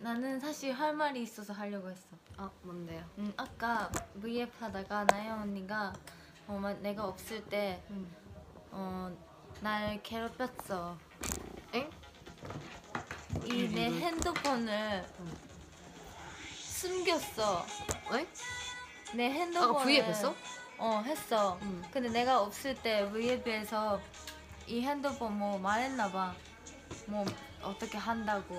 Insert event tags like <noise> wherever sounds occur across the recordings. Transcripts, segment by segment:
나는 사실 할 말이 있어서 하려고 했어. 아 뭔데요? 음, 아까 V앱 하다가 나영 언니가 어, 마- 내가 없을 때 음. 어, 날 괴롭혔어. 엥? 이 내 핸드폰을 음. 숨겼어. 에? 내 핸드폰을 V앱 했어? 어 했어. 음. 근데 내가 없을 때 V앱에서 이 핸드폰 뭐 말했나 봐. 뭐 어떻게 한다고.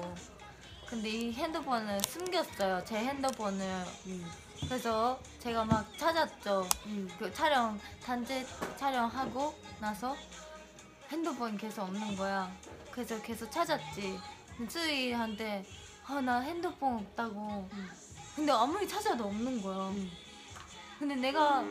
근데 이 핸드폰을 숨겼어요. 제 핸드폰을. 음. 그래서 제가 막 찾았죠. 음. 그 촬영 단체 촬영하고 나서 핸드폰 계속 없는 거야. 그래서 계속 찾았지. 수희한테 아 나 핸드폰 없다고. 음. 근데 아무리 찾아도 없는 거야. 음. 근데 내가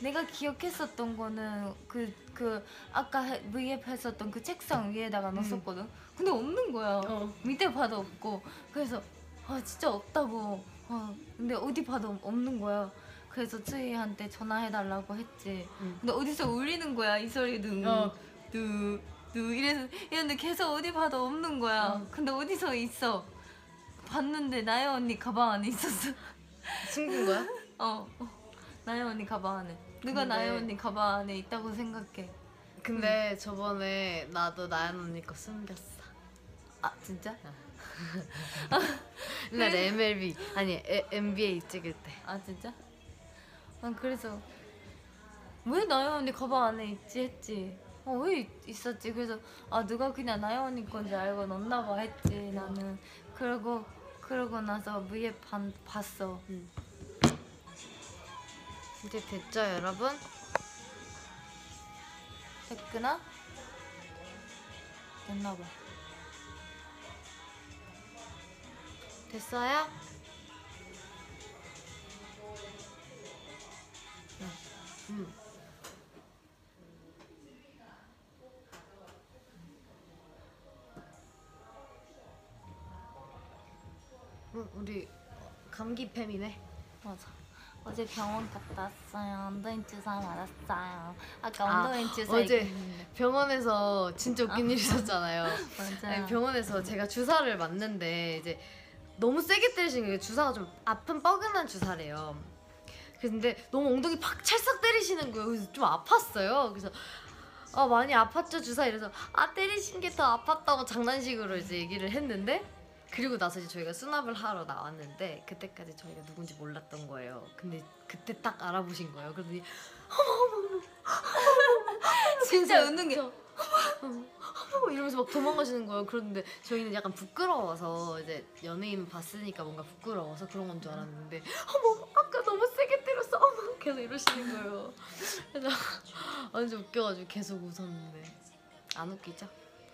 내가 기억했었던 거는 그 그 아까 해- V앱 했었던 그 책상 위에다가 넣었거든. 근데 없는 거야. 어. 밑에 봐도 없고 그래서 아 진짜 없다고. 아 근데 어디 봐도 없는 거야. 그래서 쯔이한테 전화해달라고 했지. 응. 근데 어디서 울리는 거야 이 소리도. 어. 뚜, 뚜 이래서 이랬는데 계속 어디 봐도 없는 거야. 어. 근데 어디서 있어? 봤는데 나연 언니 가방 안에 있었어. 숨긴 거야? <laughs> 어, 어. 나연 언니 가방 안에. 누가 근데- 나연 언니 가방 안에 있다고 생각해? 근데 저번에 나도 나연 언니 거 숨겼어. 아 진짜? <laughs> 옛날 MLB 아니 에, NBA 찍을 때. 아 진짜? 난 그래서 왜 나연 언니 가방 안에 있지 했지. 어 왜 있었지? 그래서 아 누가 그냥 나연 언니 건지 알고 넣나 봐 했지 나는. 그러고 그러고 나서 위에 반, 봤어. 음. 이제 됐죠 여러분? 됐구나? 됐나 봐. 됐어요? 음. 음, 우리 감기팸이네. 맞아. 어제 병원 갔다 왔어요. 언더인 주사 맞았어요. 아까 아, 언더인 주사 어제 얘기했는데. 병원에서 진짜 웃긴 일이 있었잖아요. <laughs> 맞아. 아니, 병원에서 제가 주사를 맞는데 이제 너무 세게 때리시는 거예요. 주사가 좀 아픈 뻐근한 주사래요. 근데 너무 엉덩이 팍 찰싹 때리시는 거예요. 그래서 좀 아팠어요. 그래서 아 많이 아팠죠 주사 이래서 아 때리신 게 더 아팠다고 장난식으로 이제 얘기를 했는데 그리고 나서 이제 저희가 수납을 하러 나왔는데 그때까지 저희가 누군지 몰랐던 거예요. 근데 그때 딱 알아보신 거예요. 그러더니 진짜 웃는 게 어머 이러면서 막 도망가시는 거예요. 그런데 저희는 약간 부끄러워서 이제 연예인 봤으니까 뭔가 부끄러워서 그런 건 줄 알았는데 어머 아까 너무 세게 때렸어. 어머 계속 이러시는 거예요. 그래서 <laughs> 완전 웃겨가지고 계속 웃었는데 안 웃기죠?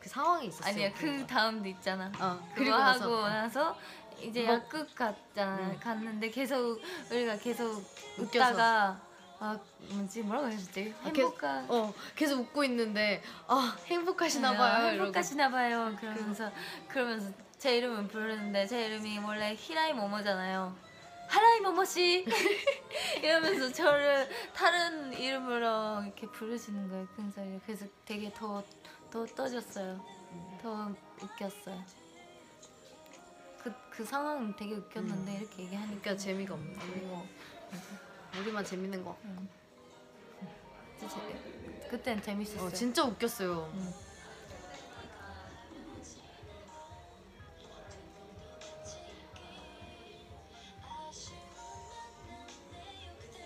그 상황이 있었어요. 아니야 그 그거. 다음도 있잖아. 어 그거 그리고 하고 나서 나서 이제 뭐- 약국 갔잖아. 응. 갔는데 계속 우리가 계속 웃겨서. 웃다가 아 뭐지 뭐라고 했었지? 아, 계속- 행복한 어 계속 웃고 있는데 아 행복하시나 네, 봐요. 이러고. 행복하시나 봐요. 그러면서 그러면서 제 이름을 부르는데 제 이름이 원래 히라이 모모잖아요. 하라이 모모 씨 <laughs> 이러면서 저를 다른 이름으로 이렇게 부르시는 거예요. 그래서 그래서 되게 더 더 떠졌어요. 더 웃겼어요. 그 그 상황은 되게 웃겼는데 이렇게 얘기하니까 그러니까 재미가 없네. 그리고 우리만 재밌는 거. 진짜 재- 그땐 재밌었어요. 어 진짜 웃겼어요. 응.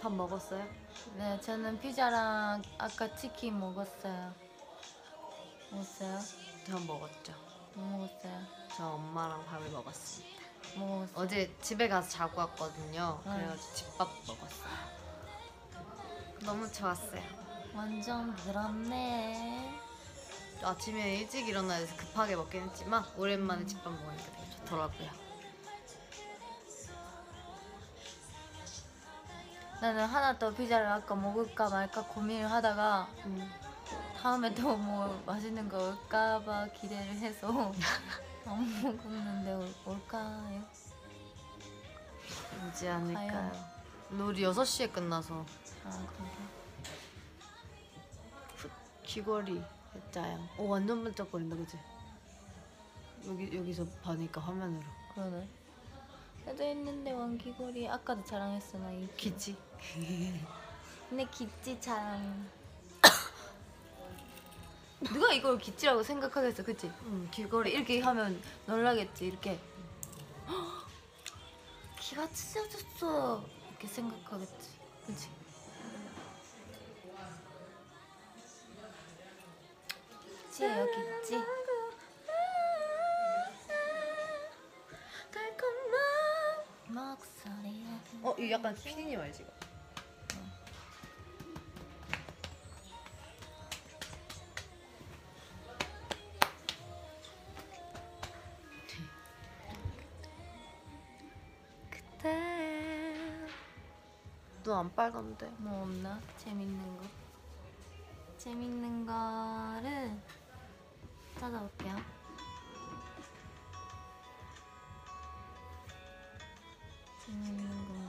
밥 먹었어요? 네, 저는 피자랑 아까 치킨 먹었어요. 먹었어요? 전 먹었죠. 뭐 먹었어요? 저 엄마랑 밥을 먹었습니다. 뭐 먹었어요? 어제 집에 가서 자고 왔거든요. 응. 그래가지고 집밥 먹었어요. 너무 좋았어요. 완전 부럽네. 아침에 일찍 일어나야 돼서 급하게 먹긴 했지만 오랜만에 집밥 먹으니까 되게 좋더라고요. 나는 하나 더 피자를 아까 먹을까 말까 고민을 하다가 음. 다음에 또 뭐 맛있는 거 올까봐 기대를 해서 <laughs> 안 먹었는데 올, 올까요? 오지 않을까요? 우리 6시에 끝나서 아 그래. 귀걸이 했자요. 오 완전 반짝거린다 그지? 여기 여기서 봐니까 화면으로. 그거는 나도 했는데 왕귀걸이 아까도 자랑했어 나 이. 귀지. <laughs> 근데 기찌 자랑. 누가 이걸 기찌라고 생각하겠어, 그치? 응 귀걸이. 이렇게 하면 놀라겠지, 이렇게. <gasps> 기가 찢어졌어. 이렇게 생각하겠지, 그치? 기찌예요, 기찌. 달콤한. 목소리가 어 이거 약간 피디님 알지 이거? 눈 안 빨간데. 뭐 없나? 재밌는 거? 재밌는 거를 찾아볼게요. 재밌는 거?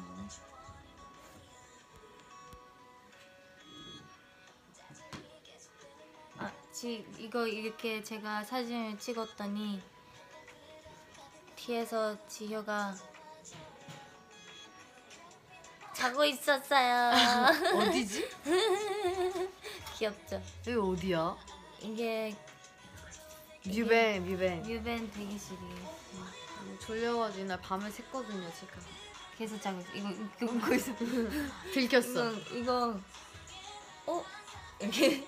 아, 지 이거 이렇게 제가 사진을 찍었더니 뒤에서 지효가 자고 있었어요. <laughs> 어디지? <laughs> 귀엽죠? 여기 어디야? 이게 뮤벤 뮤벤. 뮤벤 대기실이에요. 음, 졸려가지고 나 밤을 샜거든요 지금. 계속 자고 있어. 이거 이거 웃고 있어. <laughs> 들켰어. 이거 이거 어 이렇게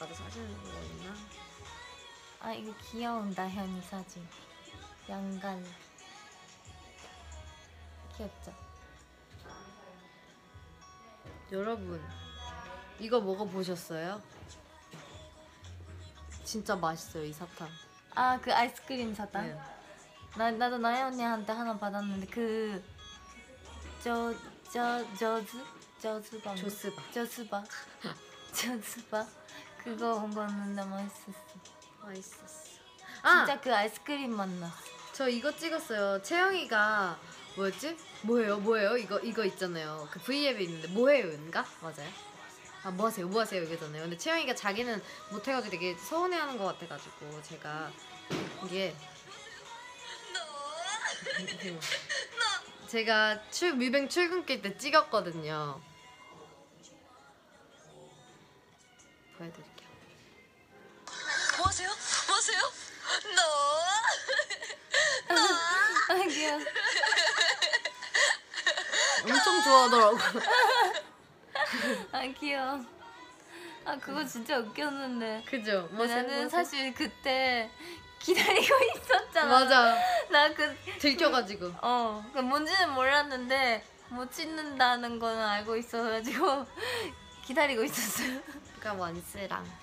나도 사진 거 있나? 아 이거 귀여운 나현이 사진. 양갈 귀엽죠? 여러분 이거 먹어보셨어요? 진짜 맛있어요 이 사탕. 아 그 아이스크림 사탕. 네. 나 나도 나연 언니한테 하나 받았는데 그 저 저 저즈 저즈가 뭐- 조스바. 저스바 <laughs> 저스바 그거 너무 맛있었어. 맛있었어. 아, 진짜 그 아이스크림 맛 나. 저 이거 찍었어요. 채영이가 뭐였지? 뭐예요? 뭐예요? 이거 이거 있잖아요. 그 V앱에 있는데 뭐해요인가? 맞아요. 아 뭐하세요? 뭐하세요? 이거잖아요. 근데 채영이가 자기는 못해가지고 되게 서운해하는 것 같아가지고 제가 이게 제가 출 뮤뱅 출근길 때 찍었거든요. 보여드릴게요. 뭐하세요? 뭐하세요? 너아 귀여워. 엄청 좋아하더라고. <laughs> 아 귀여워. 아 그거 진짜 웃겼는데. 그죠? 뭐하세요? 나는? 사실 그때 기다리고 <laughs> 있었잖아. 맞아. 나 그 들켜가지고. 어, 그 뭔지는 몰랐는데 못 찍는다는 거는 알고 있어가지고 <laughs> 기다리고 있었어요. 그러니까 원스랑.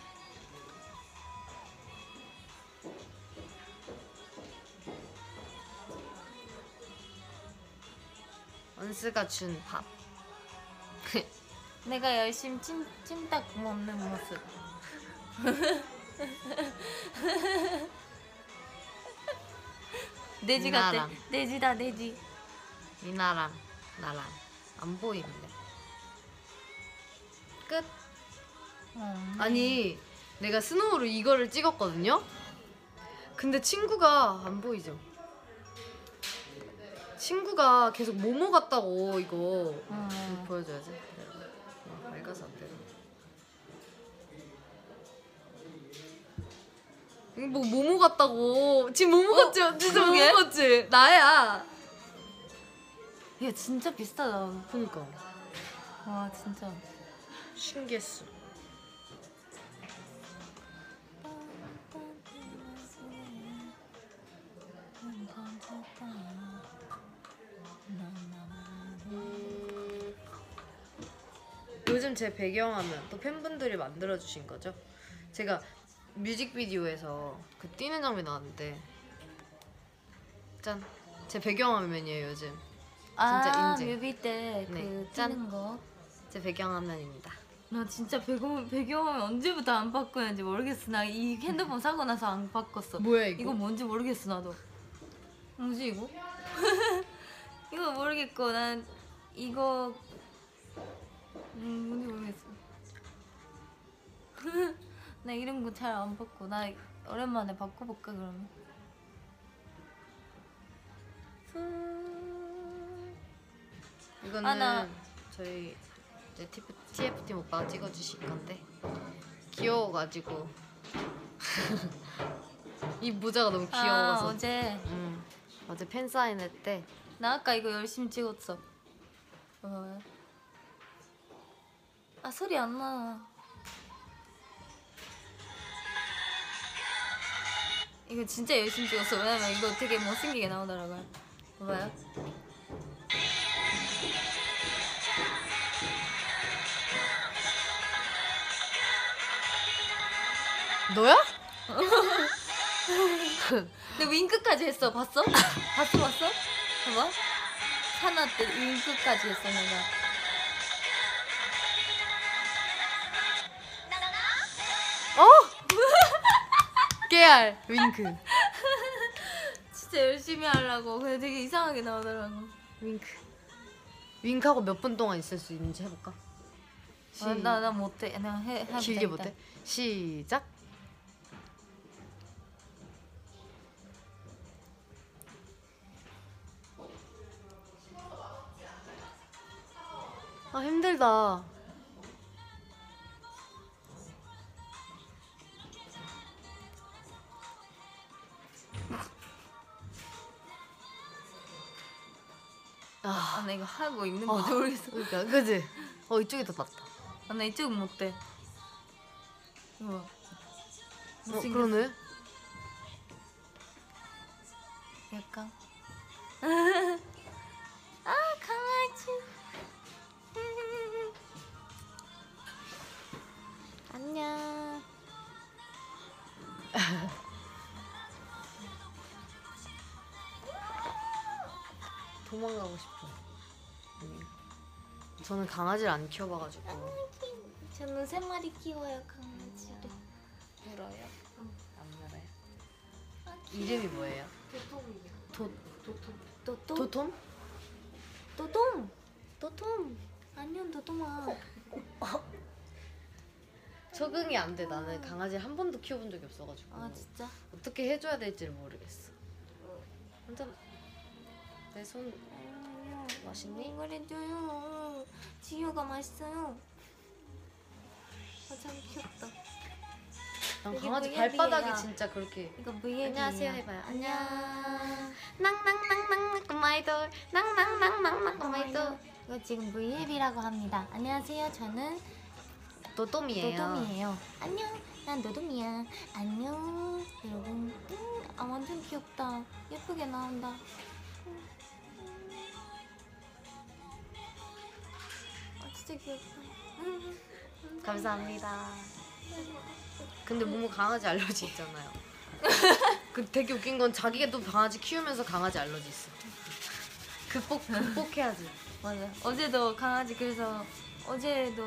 원스가 준 밥. <laughs> 내가 열심히 찜, 찜닭 먹는 모습. <laughs> 내지 같아. 나랑. 내지다 내지. 미나랑 나랑 안 보이는데. 끝. 어, 아니 내가 스노우로 이거를 찍었거든요. 근데 친구가 안 보이죠. 친구가 계속 모모 같다고 이거 어. 이거 보여줘야지. 어, 밝아서 안 되나? 이거 뭐 모모 같다고 지금 모모 같지? 진짜 모모 그러게? 같지? 나야. 야 진짜 비슷하다. 그니까 와 진짜. 신기했어. 요즘 제 배경화면 또 팬분들이 만들어 주신 거죠. 제가 뮤직비디오에서 그 뛰는 장면 나왔는데 짠. 제 배경화면이에요 요즘. 아 인증. 뮤비 때그 네, 짠. 뛰는 거. 제 배경화면입니다. 나 진짜 배경 배경화면 언제부터 안 바꾸는지 모르겠어. 나 이 핸드폰 사고 나서 안 바꿨어. 뭐야 이거 뭔지 모르겠어 나도. 뭐지 이거? <laughs> 이거 모르겠고 난 이거 음, 뭔지 모르겠어. <laughs> 나 이런 거 잘 안 바꿔. 나 오랜만에 바꿔볼까 그러면? 이거는 아, 나- 저희 이제 TF, TF팀 오빠가 찍어주실 건데. 귀여워가지고. <laughs> 이 모자가 너무 아 귀여워서. 어제? 음, 어제 팬 사인 했대 나 아까 이거 열심히 찍었어. 어. 아 소리 안 나. 이거 진짜 열심히 찍었어. 왜냐면 이거 되게 못생기게 나오더라고요. 봐봐요. 너야? <laughs> 근데 윙크까지 했어. 봤어? 봤어 봤어? 봐봐. 사나 때 윙크까지 했어 내가 깨알. 윙크. <laughs> 진짜 열심히 하려고. 근데 되게 이상하게 나오더라고. 윙크. 윙크하고 몇 분 동안 있을 수 있는지 해볼까? 시... 아, 나, 나 못해. 그냥 해, 해보자, 길게 일단. 못해? 시작. 아 힘들다 나 이거 하고 있는 건지 모르겠어 그러니까 그지? 어 이쪽이 더 낫다 아, 나 이쪽은 못돼 이거 봐. 어 못생겼어. 그러네 약간 <laughs> 아 강아지 <laughs> 안녕 <laughs> 도망가고 싶어. 저는 강아지를 안 키워봐가지고. 저는 세 마리 키워요 강아지를. 물어요? 안 물어요? 이름이 뭐예요? 도, 또또 도톰? 또돔 또돔 안녕 또돔아 적응이 안 돼 나는. 강아지 한 번도 키워본 적이 없어가지고. 아 진짜? 어떻게 해줘야 될지 를 모르겠어. 완전 내손 맛있니? 해줘요 지효가 맛있어요 아참 귀엽다 난 강아지 VIP예요. 발바닥이 진짜 그렇게 이거 VAB 안녕하세요 해봐요 안녕 낭낭낭낭 꼬마이돌 낭낭낭낭낭 꼬마이돌 이거 지금 V앱이라고 합니다. 안녕하세요. 저는 도톰이에요 노돔이에요. 안녕. 난 노돔이야. 안녕. 여러분. 음, 아 완전 귀엽다. 예쁘게 나온다. 진짜 귀엽다. 음, 감사합니다 근데 모모 강아지 알러지 있잖아요 <laughs> 그 되게 웃긴 건 자기가 또 강아지 키우면서 강아지 알러지 있어 극복 극복해야지 맞아. 어제도 강아지 그래서 어제도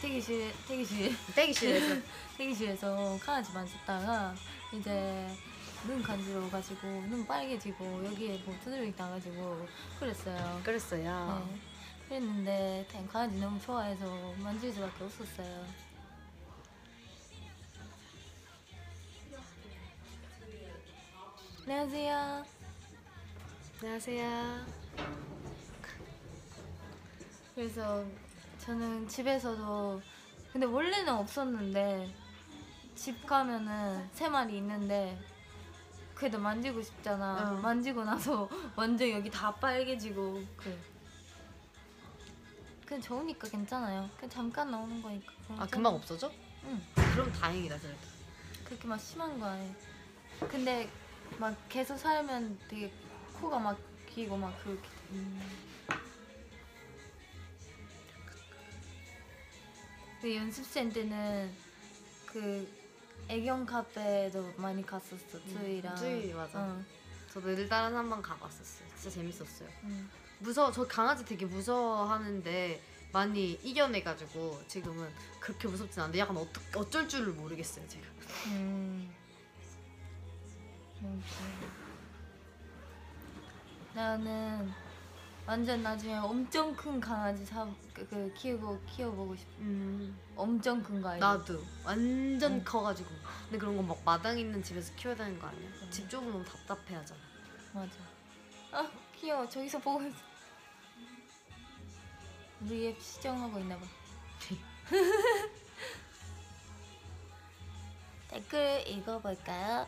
대기실 대기실 떼기실에서 <laughs> 대기실에서 강아지 만졌다가 이제 눈 간지러워가지고 눈 빨개지고 여기에 뭐 두드러기 나가지고 그랬어요. 그랬어요 네. 그랬는데 그냥 강아지 너무 좋아해서 만질 수밖에 없었어요. 안녕하세요. 안녕하세요 그래서 저는 집에서도 근데 원래는 없었는데 집 가면은 세 마리 있는데 그래도 만지고 싶잖아. 어. 만지고 나서 <laughs> 완전 여기 다 빨개지고 그 그냥 좋으니까 괜찮아요. 그냥 잠깐 나오는 거니까. 아 괜찮아. 금방 없어져? 응. 그럼 다행이다 그래도 그렇게 막 심한 거 아니에요. 근데 막 계속 살면 되게 코가 막 기고 막 그렇게. 그 연습생 때는 그 애견 카페도 많이 갔었어 쯔이랑. 쯔이, 맞아. 응, 저도 일단은 한번 가봤었어요 진짜 재밌었어요 응. 무서워 저 강아지 되게 무서워하는데 많이 이겨내가지고 지금은 그렇게 무섭진 않은데 약간 어떻 어쩔 줄을 모르겠어요 제가. 음. 음, 음. 나는 완전 나중에 엄청 큰 강아지 사 그, 그 키우고 키워보고 싶어. 음. 엄청 큰 거 아니야? 나도 완전 응. 커가지고. 근데 그런 거 막 마당 있는 집에서 키워야 되는 거 아니야? 응. 집 좁으면 답답해하잖아. 맞아. 아 귀여워. 저기서 보고 있어. V앱 시정하고 있나봐 댓글 읽어볼까요?